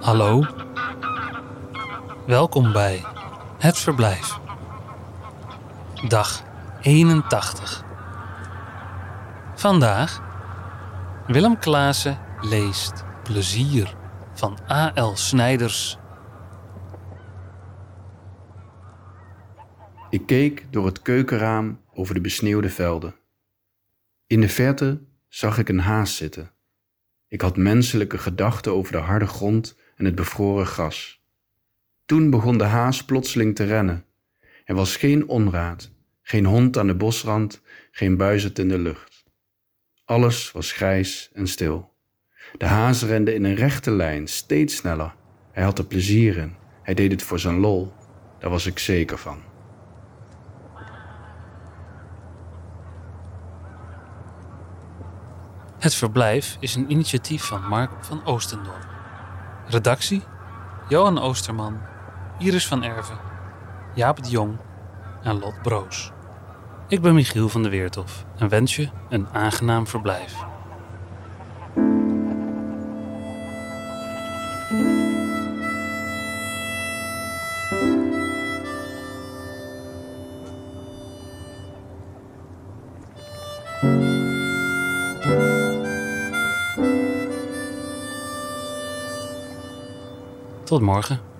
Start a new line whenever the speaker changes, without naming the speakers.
Hallo. Welkom bij Het Verblijf. Dag 81. Vandaag Willem Klaassen leest Plezier van A.L. Snijders.
Ik keek door het keukenraam over de besneeuwde velden. In de verte zag ik een haas zitten. Ik had menselijke gedachten over de harde grond en het bevroren gras. Toen begon de haas plotseling te rennen. Er was geen onraad, geen hond aan de bosrand, geen buizerd in de lucht. Alles was grijs en stil. De haas rende in een rechte lijn, steeds sneller. Hij had er plezier in. Hij deed het voor zijn lol. Daar was ik zeker van.
Het Verblijf is een initiatief van Mark van Oostendorp. Redactie: Johan Oosterman, Iris van Erven, Jaap de Jong en Lot Broos. Ik ben Michiel van der Weertof en wens je een aangenaam verblijf. Tot morgen.